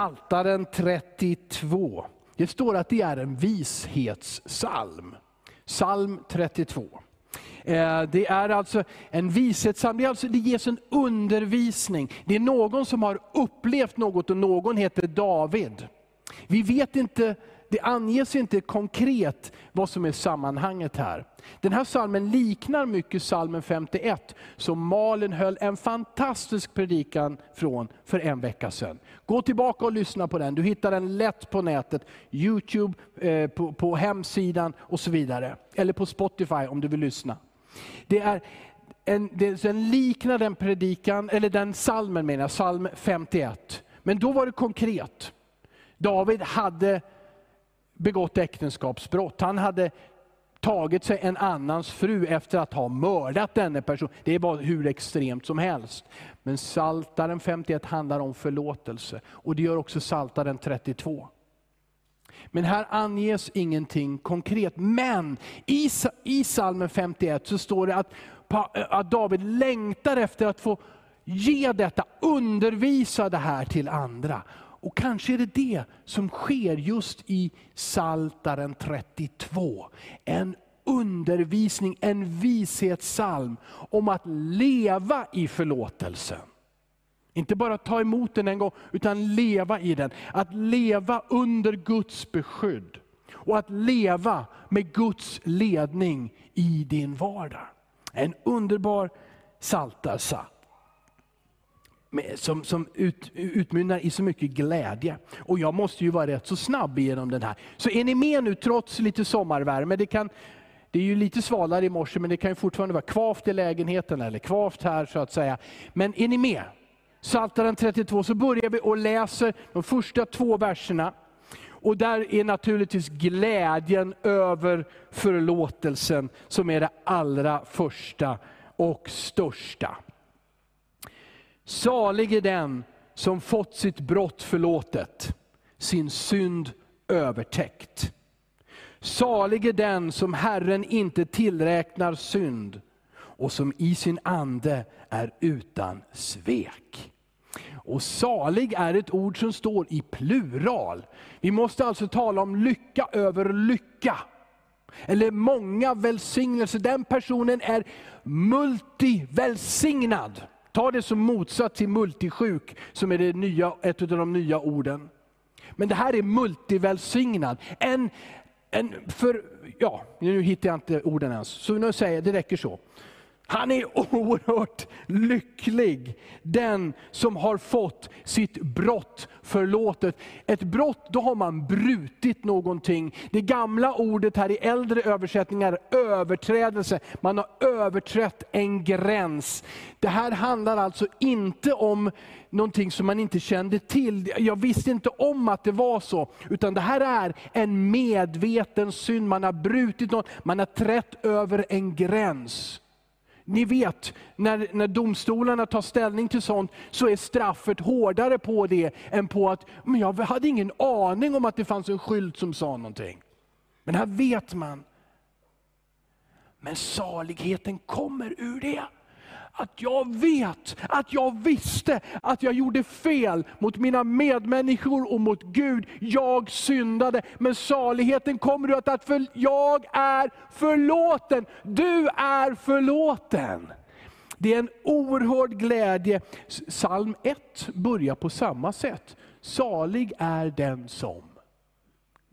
Saltaren 32. Det står att det är en vishetssalm. Psalm 32. Eh, det är alltså en vishetssalm, det, alltså, det ges en undervisning. Det är någon som har upplevt något och någon heter David. Vi vet inte det anges inte konkret vad som är sammanhanget här. Den här salmen liknar mycket salmen 51, som Malin höll en fantastisk predikan från för en vecka sedan. Gå tillbaka och lyssna på den. Du hittar den lätt på nätet, Youtube, eh, på, på hemsidan och så vidare. Eller på Spotify om du vill lyssna. Det är en, den liknar den predikan, eller den salmen menar jag, psalm 51. Men då var det konkret. David hade begått äktenskapsbrott. Han hade tagit sig en annans fru efter att ha mördat denne person. Det var hur extremt som helst. Men Saltaren 51 handlar om förlåtelse och det gör också Saltaren 32. Men här anges ingenting konkret. Men i, i salmen 51 så står det att, att David längtar efter att få ge detta, undervisa det här till andra. Och kanske är det det som sker just i Saltaren 32. En undervisning, en vishetssalm om att leva i förlåtelsen. Inte bara ta emot den en gång, utan leva i den. Att leva under Guds beskydd. Och att leva med Guds ledning i din vardag. En underbar saltarsa som, som ut, utmynnar i så mycket glädje. Och jag måste ju vara rätt så snabb genom den här. Så är ni med nu trots lite sommarvärme? Det, kan, det är ju lite svalare i morse men det kan ju fortfarande vara kvavt i lägenheten eller kvavt här så att säga. Men är ni med? Psaltaren 32 så börjar vi och läser de första två verserna. Och där är naturligtvis glädjen över förlåtelsen som är det allra första och största. Salig är den som fått sitt brott förlåtet, sin synd övertäckt. Salig är den som Herren inte tillräknar synd och som i sin ande är utan svek. Och salig är ett ord som står i plural. Vi måste alltså tala om lycka över lycka. Eller många välsignelser. Den personen är multivälsignad. Ta det som motsats till multisjuk, som är det nya, ett av de nya orden. Men det här är multivälsignad. En, en för, ja, nu hittar jag inte orden ens, så nu säger jag, det räcker så. Han är oerhört lycklig, den som har fått sitt brott förlåtet. Ett brott, då har man brutit någonting. Det gamla ordet här i äldre översättningar är överträdelse. Man har överträtt en gräns. Det här handlar alltså inte om någonting som man inte kände till. Jag visste inte om att det var så. Utan det här är en medveten synd. Man har brutit något, man har trätt över en gräns. Ni vet, när, när domstolarna tar ställning till sånt, så är straffet hårdare på det än på att, men jag hade ingen aning om att det fanns en skylt som sa någonting. Men här vet man. Men saligheten kommer ur det att jag vet, att jag visste att jag gjorde fel mot mina medmänniskor och mot Gud. Jag syndade, men saligheten kommer ur att för, jag är förlåten. Du är förlåten. Det är en oerhörd glädje. Psalm 1 börjar på samma sätt. Salig är den som.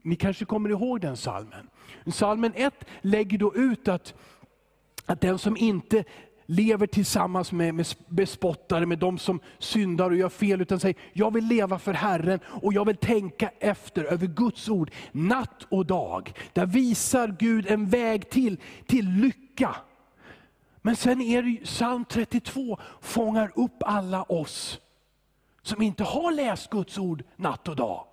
Ni kanske kommer ihåg den salmen. Salmen 1 lägger då ut att, att den som inte lever tillsammans med, med bespottare, med de som syndar och gör fel, utan säger, jag vill leva för Herren och jag vill tänka efter över Guds ord, natt och dag. Där visar Gud en väg till, till lycka. Men sen är det psalm 32 fångar upp alla oss som inte har läst Guds ord natt och dag.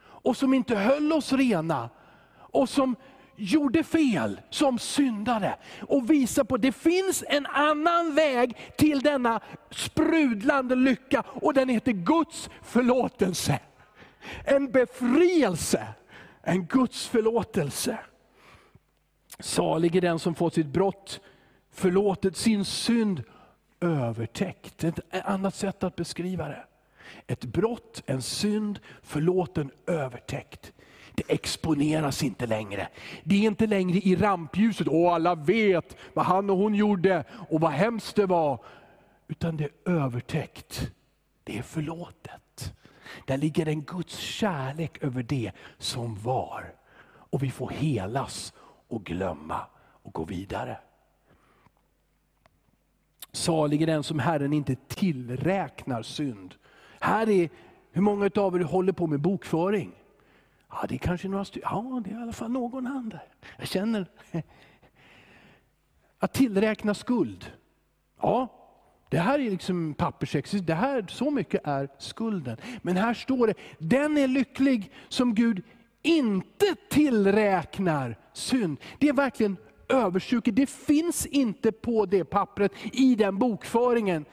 Och som inte höll oss rena. Och som gjorde fel som syndare och visa på att det finns en annan väg till denna sprudlande lycka och den heter Guds förlåtelse. En befrielse, en Guds förlåtelse. Salig är den som fått sitt brott förlåtet, sin synd övertäckt. Ett annat sätt att beskriva det. Ett brott, en synd, förlåten, övertäckt. Det exponeras inte längre. Det är inte längre i rampljuset, och alla vet vad han och hon gjorde och vad hemskt det var. Utan det är övertäckt. Det är förlåtet. Där ligger en Guds kärlek över det som var. Och vi får helas och glömma och gå vidare. Salig är den som Herren inte tillräknar synd. Här är, hur många av er håller på med bokföring? Ja, det är kanske några stycken. Ja, det är i alla fall någon hand där. Jag känner. Att tillräkna skuld. Ja, det här är liksom pappersexercis. Det här, så mycket är skulden. Men här står det, den är lycklig som Gud inte tillräknar synd. Det är verkligen överstruket. Det finns inte på det pappret i den bokföringen.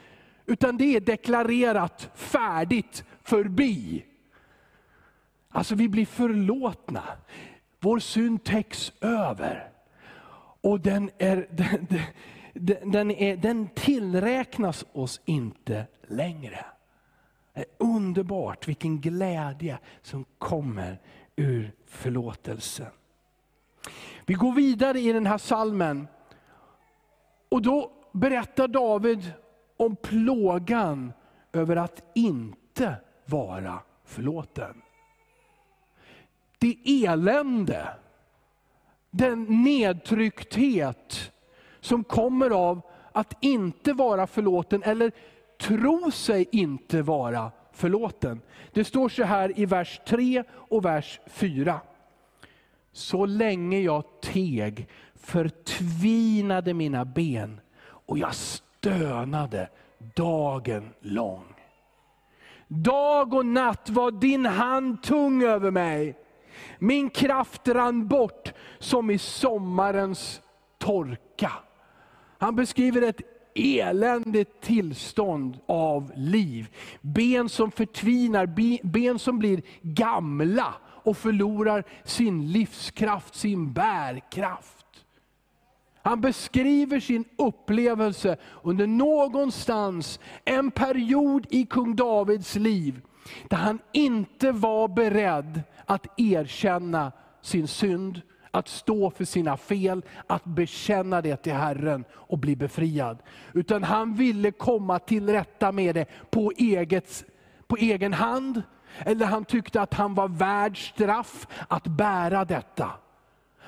Utan det är deklarerat färdigt förbi. Alltså vi blir förlåtna. Vår synd täcks över. Och den, är, den, den, är, den tillräknas oss inte längre. Det är underbart vilken glädje som kommer ur förlåtelsen. Vi går vidare i den här salmen. Och då berättar David om plågan över att inte vara förlåten. Det elände, den nedtryckthet som kommer av att inte vara förlåten eller tro sig inte vara förlåten. Det står så här i vers 3 och vers 4. Så länge jag teg förtvinade mina ben och jag stönade dagen lång. Dag och natt var din hand tung över mig. Min kraft rann bort som i sommarens torka. Han beskriver ett eländigt tillstånd av liv. Ben som förtvinar, ben som blir gamla och förlorar sin livskraft, sin bärkraft. Han beskriver sin upplevelse under någonstans, en period i kung Davids liv, där han inte var beredd att erkänna sin synd, att stå för sina fel, att bekänna det till Herren och bli befriad. Utan han ville komma till rätta med det på, eget, på egen hand. Eller han tyckte att han var värd straff att bära detta.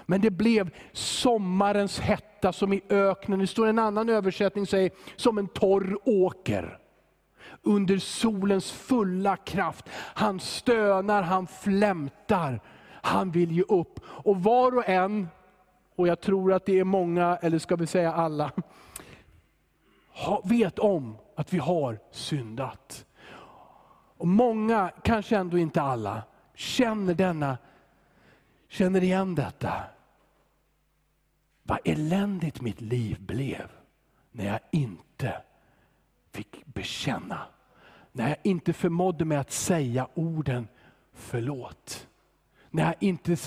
Men det blev sommarens hetta som i öknen. Det står en annan översättning säger som en torr åker. Under solens fulla kraft. Han stönar, han flämtar. Han vill ge upp. Och var och en, och jag tror att det är många, eller ska vi säga alla, vet om att vi har syndat. Och många, kanske ändå inte alla, känner denna känner igen detta. Vad eländigt mitt liv blev när jag inte fick bekänna. När jag inte förmådde mig att säga orden förlåt. När jag inte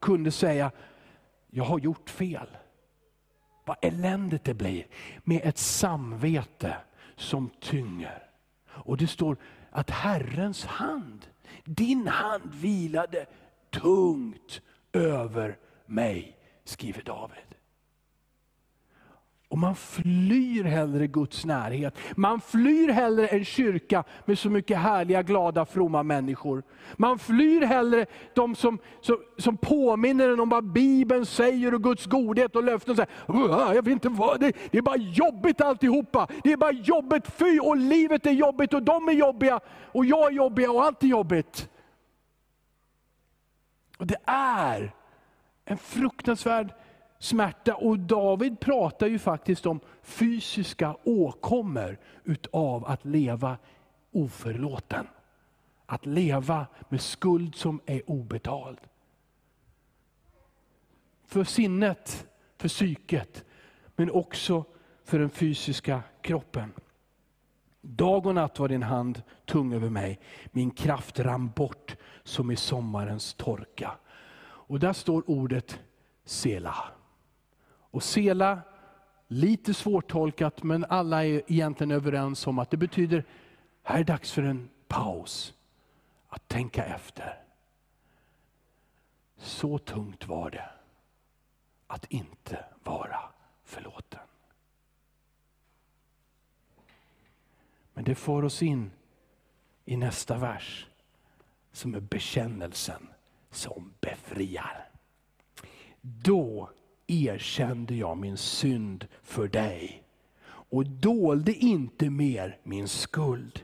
kunde säga, jag har gjort fel. Vad eländigt det blir med ett samvete som tynger. Och det står att Herrens hand, din hand vilade tungt över mig, skriver David. Och man flyr hellre Guds närhet. Man flyr hellre en kyrka med så mycket härliga, glada, fromma människor. Man flyr hellre de som, som, som påminner en om vad Bibeln säger och Guds godhet och löften. Säger, jag vet inte vad, det, det är bara jobbigt alltihopa. Det är bara jobbigt, fy och livet är jobbigt och de är jobbiga och jag är jobbig och allt är jobbigt. Och det är en fruktansvärd smärta. Och David pratar ju faktiskt om fysiska åkommor utav att leva oförlåten. Att leva med skuld som är obetald. För sinnet, för psyket, men också för den fysiska kroppen. Dag och natt var din hand tung över mig, min kraft rann bort som i sommarens torka. Och där står ordet selah. Och Sela, lite svårtolkat men alla är egentligen överens om att det betyder, här är dags för en paus att tänka efter. Så tungt var det att inte vara förlåten. Men det får oss in i nästa vers som är bekännelsen som befriar. Då erkände jag min synd för dig och dolde inte mer min skuld.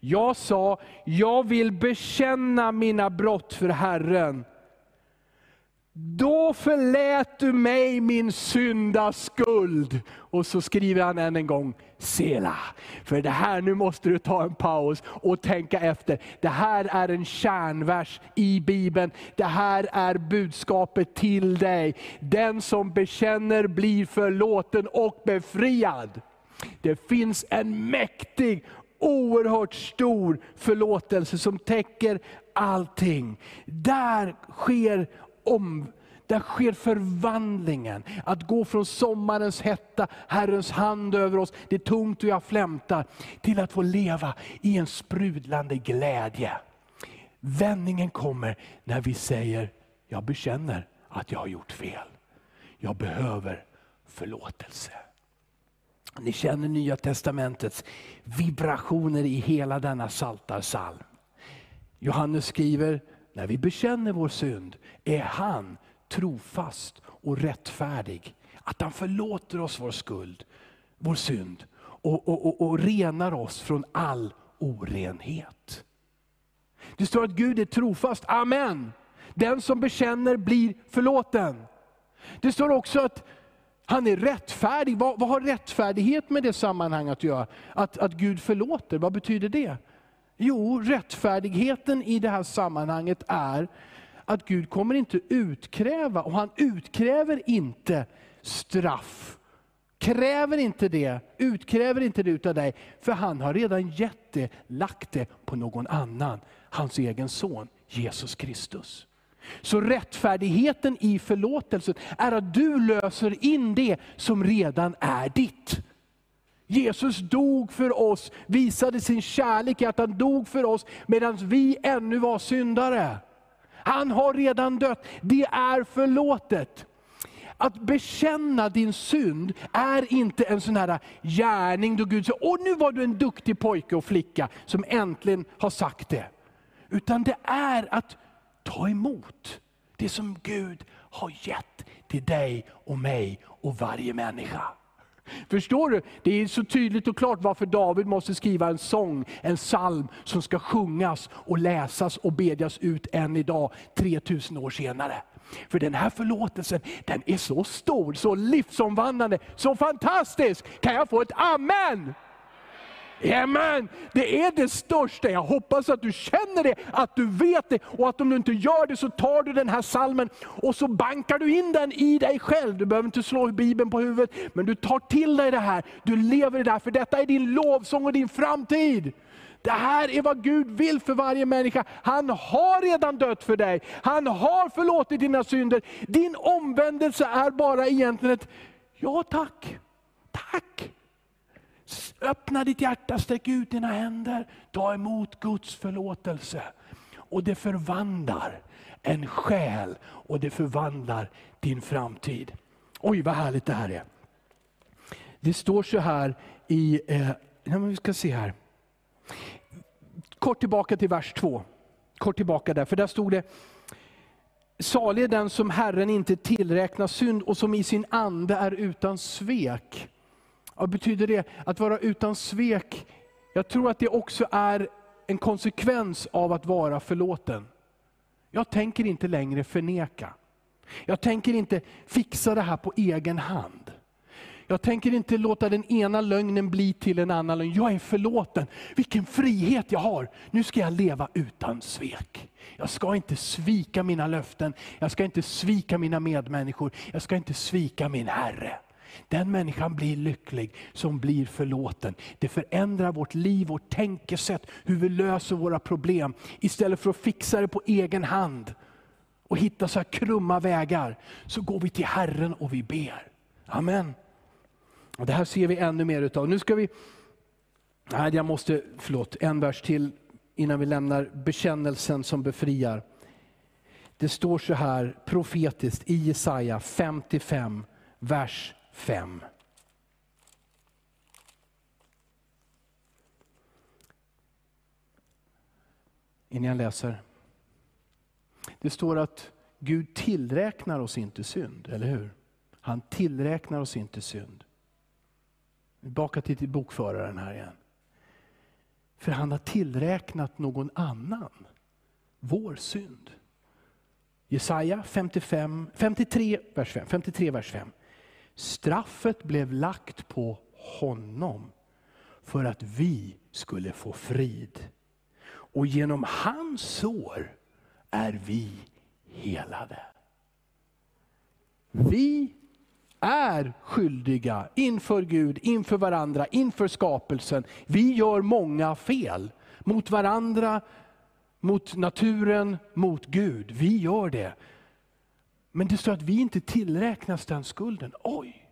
Jag sa, jag vill bekänna mina brott för Herren. Då förlät du mig min syndaskuld. Och så skriver han än en gång, Sela. För det här, nu måste du ta en paus och tänka efter. Det här är en kärnvers i Bibeln. Det här är budskapet till dig. Den som bekänner blir förlåten och befriad. Det finns en mäktig, oerhört stor förlåtelse som täcker allting. Där sker om, där sker förvandlingen. Att gå från sommarens hetta, Herrens hand över oss, det är tungt och jag flämtar, till att få leva i en sprudlande glädje. Vändningen kommer när vi säger, jag bekänner att jag har gjort fel. Jag behöver förlåtelse. Ni känner Nya Testamentets vibrationer i hela denna saltarsalm. Johannes skriver, när vi bekänner vår synd är han trofast och rättfärdig. Att han förlåter oss vår skuld, vår synd och, och, och, och renar oss från all orenhet. Det står att Gud är trofast, amen. Den som bekänner blir förlåten. Det står också att han är rättfärdig. Vad, vad har rättfärdighet med det sammanhanget att göra? Att, att Gud förlåter, vad betyder det? Jo, rättfärdigheten i det här sammanhanget är att Gud kommer inte utkräva, och han utkräver inte straff. Kräver inte det, utkräver inte det utav dig, för han har redan gett det, lagt det på någon annan, hans egen son Jesus Kristus. Så rättfärdigheten i förlåtelsen är att du löser in det som redan är ditt. Jesus dog för oss, visade sin kärlek i att han dog för oss medan vi ännu var syndare. Han har redan dött, det är förlåtet. Att bekänna din synd är inte en sån här gärning då Gud säger, åh nu var du en duktig pojke och flicka som äntligen har sagt det. Utan det är att ta emot det som Gud har gett till dig och mig och varje människa. Förstår du? Det är så tydligt och klart varför David måste skriva en sång, en psalm som ska sjungas och läsas och bedjas ut än idag, 3000 år senare. För den här förlåtelsen, den är så stor, så livsomvandlande, så fantastisk. Kan jag få ett amen? Amen. Det är det största. Jag hoppas att du känner det, att du vet det. Och att om du inte gör det så tar du den här salmen och så bankar du in den i dig själv. Du behöver inte slå Bibeln på huvudet, men du tar till dig det här. Du lever det här, för detta är din lovsång och din framtid. Det här är vad Gud vill för varje människa. Han har redan dött för dig. Han har förlåtit dina synder. Din omvändelse är bara egentligen ett, ja tack, tack. Öppna ditt hjärta, sträck ut dina händer, ta emot Guds förlåtelse. Och det förvandlar en själ och det förvandlar din framtid. Oj vad härligt det här är. Det står så här i, eh, vi ska se här. Kort tillbaka till vers 2. Kort tillbaka där, för där stod det, salig är den som Herren inte tillräknar synd och som i sin ande är utan svek. Vad betyder det? Att vara utan svek, jag tror att det också är en konsekvens av att vara förlåten. Jag tänker inte längre förneka. Jag tänker inte fixa det här på egen hand. Jag tänker inte låta den ena lögnen bli till en annan lögn. Jag är förlåten. Vilken frihet jag har. Nu ska jag leva utan svek. Jag ska inte svika mina löften. Jag ska inte svika mina medmänniskor. Jag ska inte svika min Herre. Den människan blir lycklig som blir förlåten. Det förändrar vårt liv, vårt tänkesätt, hur vi löser våra problem. Istället för att fixa det på egen hand och hitta så här krumma vägar, så går vi till Herren och vi ber. Amen. Och det här ser vi ännu mer utav. Nu ska vi, nej jag måste, förlåt, en vers till innan vi lämnar bekännelsen som befriar. Det står så här profetiskt i Jesaja 55, vers 5. Innan jag läser. Det står att Gud tillräknar oss inte synd, eller hur? Han tillräknar oss inte synd. Baka till bokföraren här igen. För han har tillräknat någon annan vår synd. Jesaja 55, 53, vers 5, 53, vers 5. Straffet blev lagt på honom för att vi skulle få frid. Och genom hans sår är vi helade. Vi är skyldiga inför Gud, inför varandra, inför skapelsen. Vi gör många fel mot varandra, mot naturen, mot Gud. Vi gör det. Men det står att vi inte tillräknas den skulden. Oj!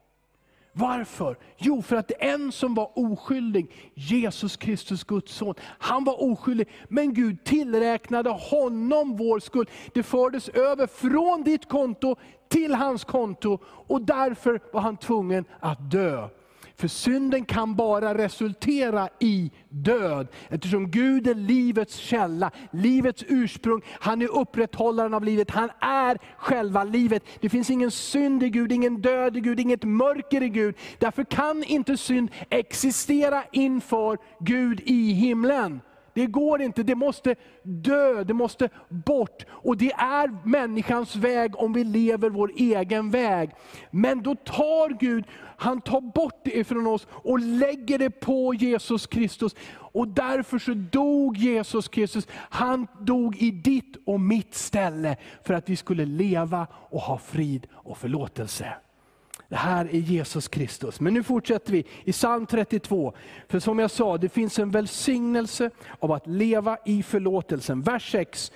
Varför? Jo, för att en som var oskyldig, Jesus Kristus Guds son, han var oskyldig, men Gud tillräknade honom vår skuld. Det fördes över från ditt konto till hans konto och därför var han tvungen att dö. För synden kan bara resultera i död. Eftersom Gud är livets källa, livets ursprung. Han är upprätthållaren av livet, han är själva livet. Det finns ingen synd i Gud, ingen död i Gud, inget mörker i Gud. Därför kan inte synd existera inför Gud i himlen. Det går inte, det måste dö, det måste bort. Och det är människans väg om vi lever vår egen väg. Men då tar Gud, han tar bort det ifrån oss och lägger det på Jesus Kristus. Och därför så dog Jesus Kristus. Han dog i ditt och mitt ställe för att vi skulle leva och ha frid och förlåtelse. Det här är Jesus Kristus. Men nu fortsätter vi i psalm 32. För som jag sa, det finns en välsignelse av att leva i förlåtelsen. Vers 6.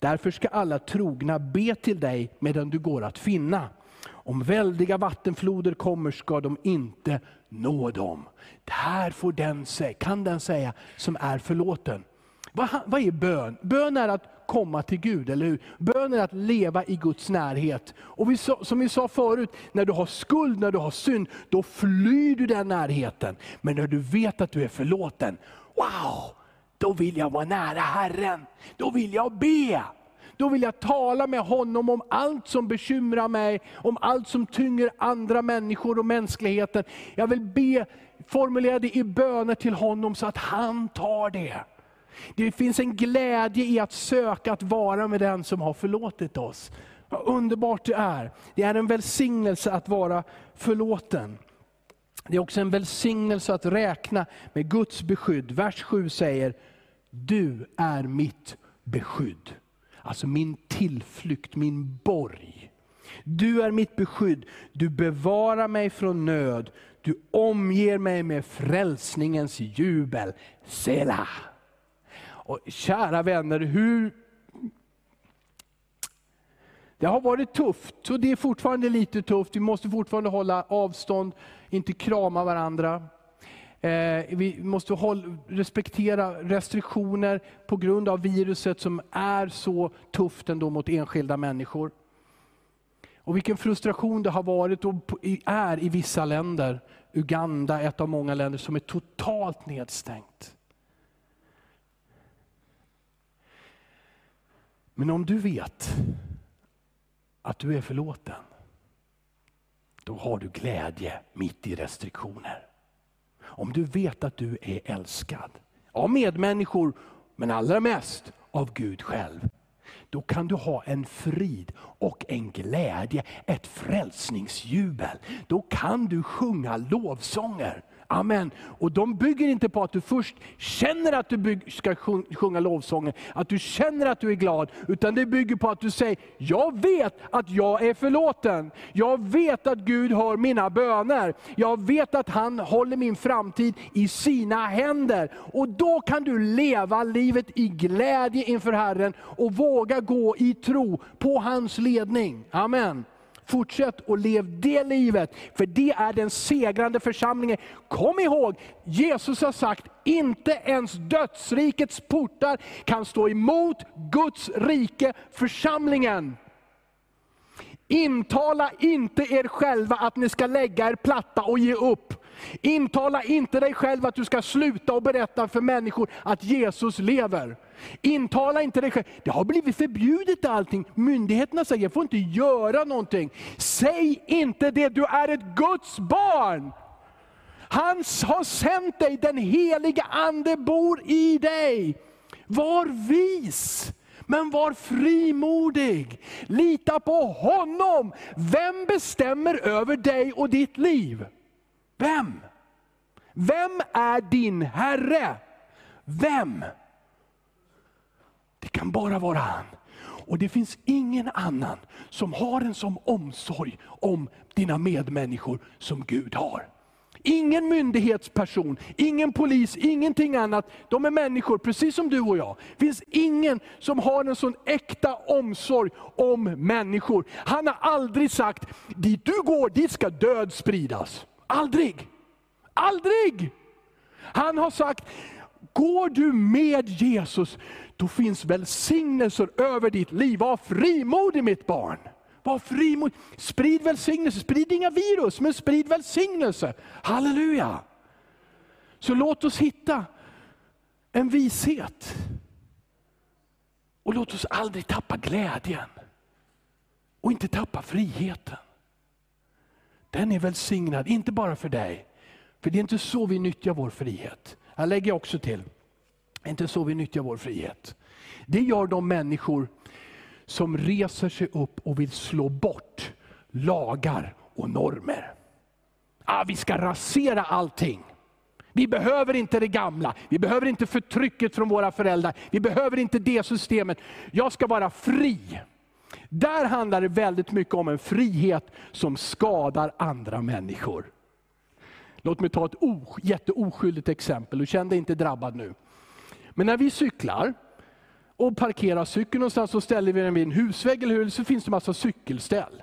Därför ska alla trogna be till dig medan du går att finna. Om väldiga vattenfloder kommer ska de inte nå dem. Det här får den säga, kan den säga som är förlåten. Vad, vad är bön? Bön är att komma till Gud, eller hur? Bön är att leva i Guds närhet. Och vi sa, som vi sa förut, när du har skuld, när du har synd, då flyr du den närheten. Men när du vet att du är förlåten, wow! Då vill jag vara nära Herren. Då vill jag be. Då vill jag tala med honom om allt som bekymrar mig, om allt som tynger andra människor och mänskligheten. Jag vill be, formulera det i böner till honom så att han tar det. Det finns en glädje i att söka att vara med den som har förlåtit oss. Vad underbart det är. Det är en välsignelse att vara förlåten. Det är också en välsignelse att räkna med Guds beskydd. Vers 7 säger, du är mitt beskydd. Alltså min tillflykt, min borg. Du är mitt beskydd, du bevarar mig från nöd, du omger mig med frälsningens jubel. Sela. Och kära vänner, hur... Det har varit tufft och det är fortfarande lite tufft. Vi måste fortfarande hålla avstånd, inte krama varandra. Eh, vi måste respektera restriktioner på grund av viruset som är så tufft ändå mot enskilda människor. Och vilken frustration det har varit och är i vissa länder. Uganda, är ett av många länder som är totalt nedstängt. Men om du vet att du är förlåten, då har du glädje mitt i restriktioner. Om du vet att du är älskad av medmänniskor, men allra mest av Gud själv. Då kan du ha en frid och en glädje, ett frälsningsjubel. Då kan du sjunga lovsånger. Amen. Och de bygger inte på att du först känner att du ska sjunga lovsånger, att du känner att du är glad. Utan det bygger på att du säger, jag vet att jag är förlåten. Jag vet att Gud hör mina böner. Jag vet att han håller min framtid i sina händer. Och då kan du leva livet i glädje inför Herren och våga gå i tro på hans ledning. Amen. Fortsätt och lev det livet, för det är den segrande församlingen. Kom ihåg, Jesus har sagt, inte ens dödsrikets portar kan stå emot Guds rike, församlingen. Intala inte er själva att ni ska lägga er platta och ge upp. Intala inte dig själv att du ska sluta och berätta för människor att Jesus lever. Intala inte dig själv. Det har blivit förbjudet allting. Myndigheterna säger, jag får inte göra någonting. Säg inte det, du är ett Guds barn. Han har sänt dig, den heliga Ande bor i dig. Var vis, men var frimodig. Lita på honom. Vem bestämmer över dig och ditt liv? Vem? Vem är din Herre? Vem? Det kan bara vara han. Och det finns ingen annan som har en sån omsorg om dina medmänniskor som Gud har. Ingen myndighetsperson, ingen polis, ingenting annat. De är människor precis som du och jag. Det finns ingen som har en sån äkta omsorg om människor. Han har aldrig sagt, dit du går, dit ska död spridas. Aldrig! Aldrig! Han har sagt, går du med Jesus, då finns välsignelser över ditt liv. Var frimodig mitt barn. Var frimodig. Sprid välsignelse, sprid inga virus, men sprid välsignelse. Halleluja! Så låt oss hitta en vishet. Och låt oss aldrig tappa glädjen. Och inte tappa friheten. Den är välsignad, inte bara för dig. För det är inte så vi nyttjar vår frihet. Här lägger jag också till. Det är inte så vi nyttjar vår frihet. Det gör de människor som reser sig upp och vill slå bort lagar och normer. Ah, vi ska rasera allting. Vi behöver inte det gamla, vi behöver inte förtrycket från våra föräldrar, vi behöver inte det systemet. Jag ska vara fri. Där handlar det väldigt mycket om en frihet som skadar andra människor. Låt mig ta ett jätteoskyldigt exempel, och känn dig inte drabbad nu. Men när vi cyklar och parkerar cykeln någonstans, så ställer vi den vid en husvägg eller hur, så finns det en massa cykelställ.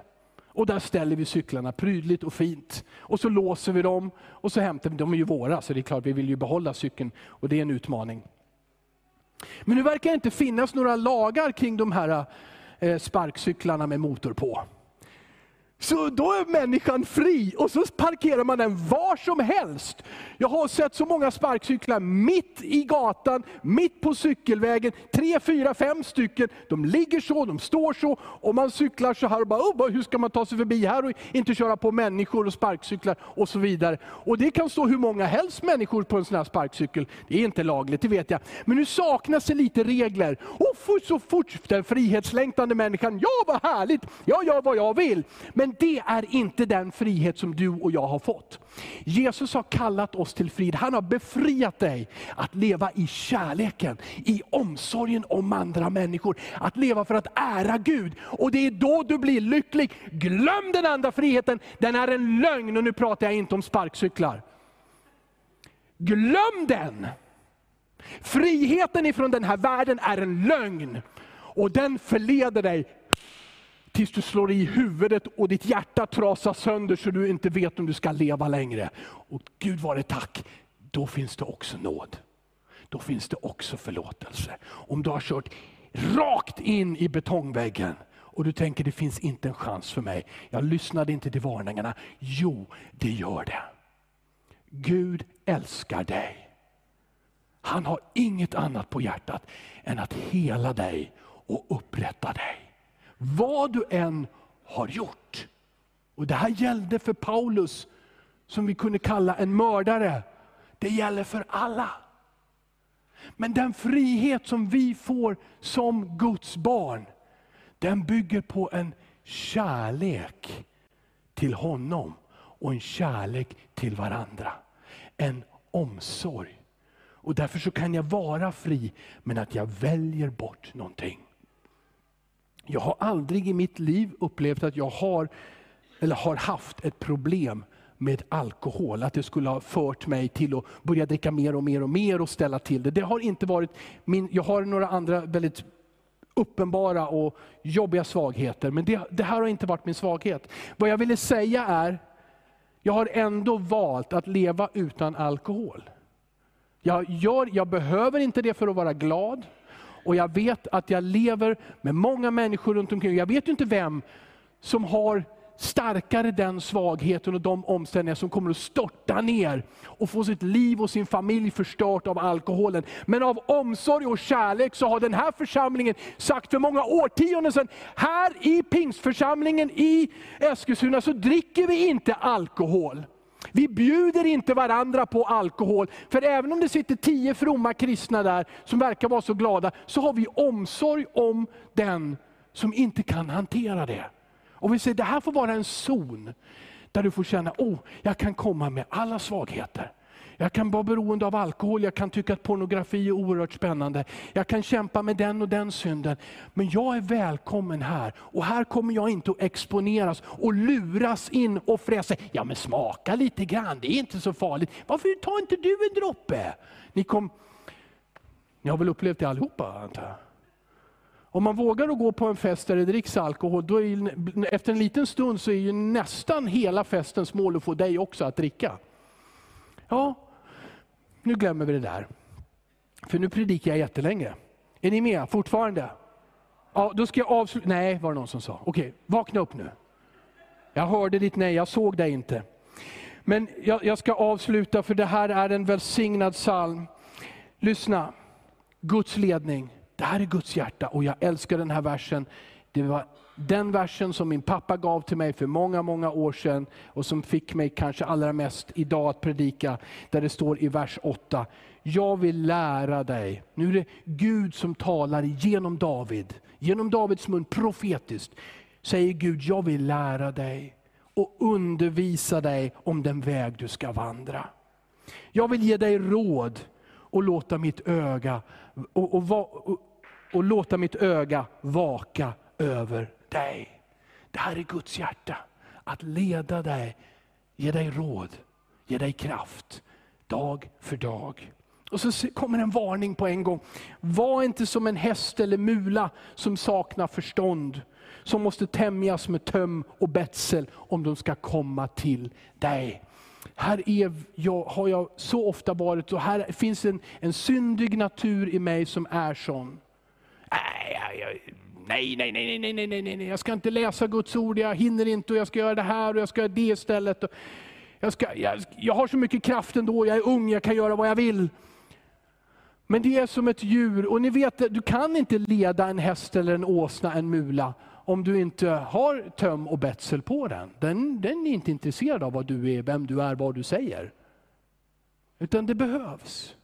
Och där ställer vi cyklarna prydligt och fint. Och så låser vi dem och så hämtar vi, de är ju våra, så det är klart vi vill ju behålla cykeln och det är en utmaning. Men nu verkar det inte finnas några lagar kring de här Eh, sparkcyklarna med motor på. Så då är människan fri och så parkerar man den var som helst. Jag har sett så många sparkcyklar mitt i gatan, mitt på cykelvägen. Tre, fyra, fem stycken. De ligger så, de står så och man cyklar så här och bara, oh, hur ska man ta sig förbi här och inte köra på människor och sparkcyklar och så vidare. Och det kan stå hur många helst människor på en sån här sparkcykel. Det är inte lagligt, det vet jag. Men nu saknas det lite regler. Och så fort den frihetslängtande människan, ja vad härligt, jag gör vad jag vill. Men men det är inte den frihet som du och jag har fått. Jesus har kallat oss till frid. Han har befriat dig att leva i kärleken, i omsorgen om andra människor. Att leva för att ära Gud. Och det är då du blir lycklig. Glöm den andra friheten, den är en lögn. Och nu pratar jag inte om sparkcyklar. Glöm den! Friheten ifrån den här världen är en lögn. Och den förleder dig tills du slår i huvudet och ditt hjärta trasas sönder så du inte vet om du ska leva längre. Och Gud vare tack, då finns det också nåd. Då finns det också förlåtelse. Om du har kört rakt in i betongväggen och du tänker det finns inte en chans för mig. Jag lyssnade inte till varningarna. Jo, det gör det. Gud älskar dig. Han har inget annat på hjärtat än att hela dig och upprätta dig. Vad du än har gjort. Och Det här gällde för Paulus, som vi kunde kalla en mördare. Det gäller för alla. Men den frihet som vi får som Guds barn, den bygger på en kärlek till honom och en kärlek till varandra. En omsorg. Och Därför så kan jag vara fri, men att jag väljer bort någonting. Jag har aldrig i mitt liv upplevt att jag har, eller har haft ett problem med alkohol. Att det skulle ha fört mig till att börja dricka mer och mer och mer och ställa till det. Det har inte varit min, jag har några andra väldigt uppenbara och jobbiga svagheter. Men det, det här har inte varit min svaghet. Vad jag ville säga är, jag har ändå valt att leva utan alkohol. Jag, gör, jag behöver inte det för att vara glad. Och jag vet att jag lever med många människor runt omkring. Jag vet ju inte vem som har starkare den svagheten och de omständigheter som kommer att störta ner och få sitt liv och sin familj förstört av alkoholen. Men av omsorg och kärlek så har den här församlingen sagt för många årtionden sedan, här i pingstförsamlingen i Eskilstuna så dricker vi inte alkohol. Vi bjuder inte varandra på alkohol, för även om det sitter tio fromma kristna där, som verkar vara så glada, så har vi omsorg om den som inte kan hantera det. Och vi säger, det här får vara en zon, där du får känna, oh, jag kan komma med alla svagheter. Jag kan vara beroende av alkohol, jag kan tycka att pornografi är oerhört spännande. Jag kan kämpa med den och den synden. Men jag är välkommen här. Och här kommer jag inte att exponeras och luras in och fräsa. Ja men smaka lite grann, det är inte så farligt. Varför tar inte du en droppe? Ni, kom, ni har väl upplevt det allihopa antar jag? Om man vågar att gå på en fest där det dricks alkohol, då är, efter en liten stund så är ju nästan hela festens mål att få dig också att dricka. Ja, nu glömmer vi det där. För nu predikar jag jättelänge. Är ni med fortfarande? Ja, då ska jag avsluta. Nej, var det någon som sa. Okej, vakna upp nu. Jag hörde ditt nej, jag såg dig inte. Men jag, jag ska avsluta för det här är en välsignad psalm. Lyssna, Guds ledning. Det här är Guds hjärta och jag älskar den här versen. Det var den versen som min pappa gav till mig för många, många år sedan och som fick mig kanske allra mest idag att predika. Där det står i vers 8, jag vill lära dig. Nu är det Gud som talar genom David, genom Davids mun profetiskt. Säger Gud, jag vill lära dig och undervisa dig om den väg du ska vandra. Jag vill ge dig råd och låta mitt öga, och, och, och, och låta mitt öga vaka över dig. Det här är Guds hjärta. Att leda dig, ge dig råd, ge dig kraft. Dag för dag. Och så kommer en varning på en gång. Var inte som en häst eller mula som saknar förstånd. Som måste tämjas med töm och betsel om de ska komma till dig. Här är jag, har jag så ofta varit och här finns en, en syndig natur i mig som är sån. Nej, nej, nej, nej, nej, nej, nej, nej, nej, jag ska inte läsa Guds ord, jag hinner inte och jag ska göra det här och jag ska göra det istället. Jag, ska, jag, jag har så mycket kraft ändå, jag är ung, jag kan göra vad jag vill. Men det är som ett djur, och ni vet, du kan inte leda en häst eller en åsna, en mula, om du inte har töm och betsel på den. Den, den är inte intresserad av vad du är, vem du är, vad du säger. Utan det behövs.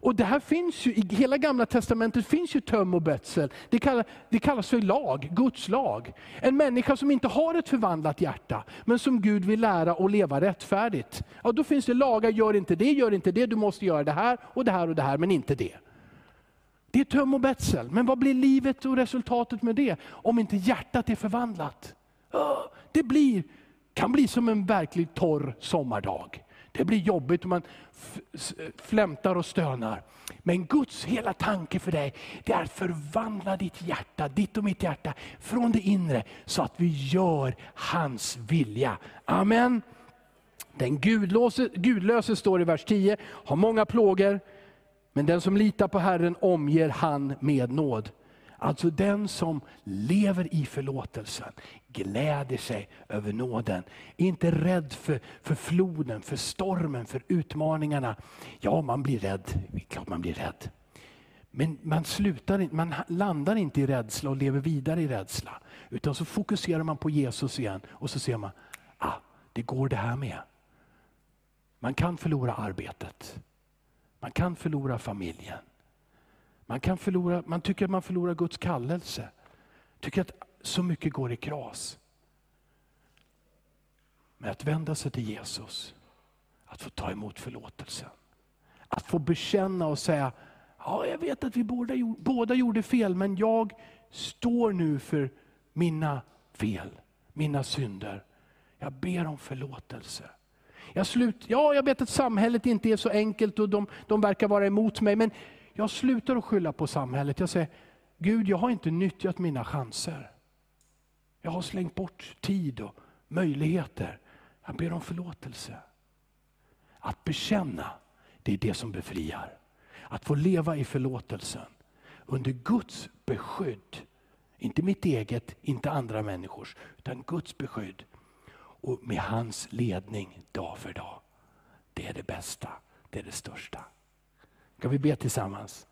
Och det här finns ju, i hela gamla testamentet finns ju töm och betsel. Det kallas, det kallas för lag, Guds lag. En människa som inte har ett förvandlat hjärta, men som Gud vill lära att leva rättfärdigt. Ja, då finns det lagar, gör inte det, gör inte det, du måste göra det här och det här och det här, men inte det. Det är töm och betsel. Men vad blir livet och resultatet med det? Om inte hjärtat är förvandlat. Det blir, kan bli som en verkligt torr sommardag. Det blir jobbigt och man flämtar och stönar. Men Guds hela tanke för dig, det är att förvandla ditt hjärta, ditt och mitt hjärta, från det inre, så att vi gör hans vilja. Amen. Den gudlöse, gudlöse står i vers 10, har många plågor, men den som litar på Herren omger han med nåd. Alltså den som lever i förlåtelsen, gläder sig över nåden. Är inte rädd för, för floden, för stormen, för utmaningarna. Ja, man blir rädd. Klart man blir rädd. Men man, slutar, man landar inte i rädsla och lever vidare i rädsla. Utan så fokuserar man på Jesus igen och så ser man, ah, det går det här med. Man kan förlora arbetet. Man kan förlora familjen. Man, kan förlora, man tycker att man förlorar Guds kallelse. Tycker att så mycket går i kras. Men att vända sig till Jesus, att få ta emot förlåtelsen. Att få bekänna och säga, ja jag vet att vi båda, båda gjorde fel, men jag står nu för mina fel, mina synder. Jag ber om förlåtelse. Jag, slut, ja, jag vet att samhället inte är så enkelt och de, de verkar vara emot mig, men jag slutar att skylla på samhället. Jag säger, Gud, jag har inte nyttjat mina chanser. Jag har slängt bort tid och möjligheter. Jag ber om förlåtelse. Att bekänna, det är det som befriar. Att få leva i förlåtelsen under Guds beskydd. Inte mitt eget, inte andra människors, utan Guds beskydd. Och med hans ledning dag för dag. Det är det bästa, det är det största. Ska vi be tillsammans?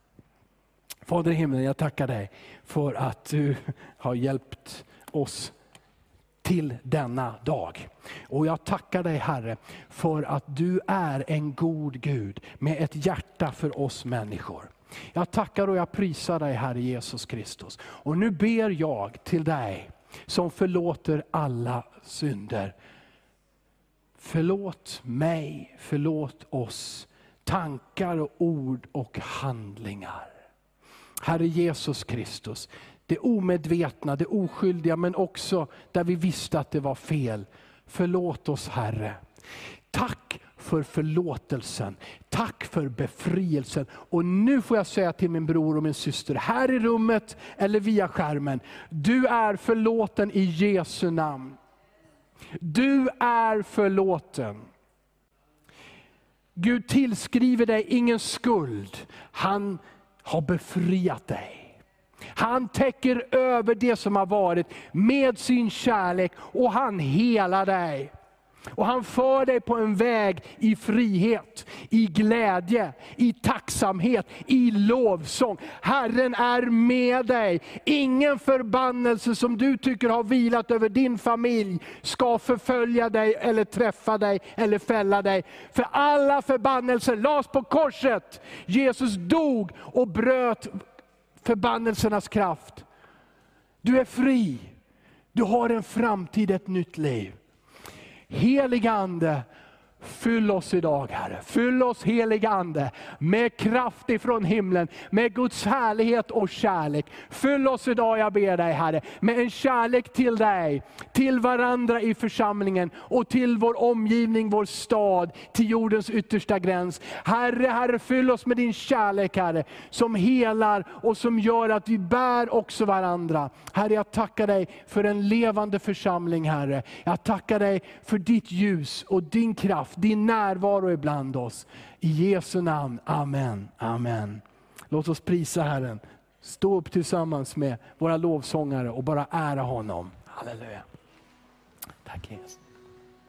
Fader i himlen, jag tackar dig för att du har hjälpt oss till denna dag. Och jag tackar dig Herre för att du är en god Gud med ett hjärta för oss människor. Jag tackar och jag prisar dig Herre Jesus Kristus. Och nu ber jag till dig som förlåter alla synder. Förlåt mig, förlåt oss, tankar, och ord och handlingar. Herre Jesus Kristus, det omedvetna, det oskyldiga, men också där vi visste att det var fel. Förlåt oss Herre. Tack för förlåtelsen. Tack för befrielsen. Och nu får jag säga till min bror och min syster, här i rummet eller via skärmen. Du är förlåten i Jesu namn. Du är förlåten. Gud tillskriver dig ingen skuld. Han har befriat dig. Han täcker över det som har varit med sin kärlek och han helar dig. Och han för dig på en väg i frihet, i glädje, i tacksamhet, i lovsång. Herren är med dig. Ingen förbannelse som du tycker har vilat över din familj ska förfölja dig, eller träffa dig, eller fälla dig. För alla förbannelser lades på korset. Jesus dog och bröt förbannelsernas kraft. Du är fri. Du har en framtid, ett nytt liv. Helige Ande, Fyll oss idag Herre. Fyll oss heliga Ande med kraft ifrån himlen, med Guds härlighet och kärlek. Fyll oss idag, jag ber dig Herre, med en kärlek till dig, till varandra i församlingen och till vår omgivning, vår stad, till jordens yttersta gräns. Herre, Herre, fyll oss med din kärlek Herre, som helar och som gör att vi bär också varandra. Herre, jag tackar dig för en levande församling Herre. Jag tackar dig för ditt ljus och din kraft din närvaro ibland oss. I Jesu namn, Amen. Amen. Låt oss prisa Herren. Stå upp tillsammans med våra lovsångare och bara ära honom. Halleluja. Tack Jesus.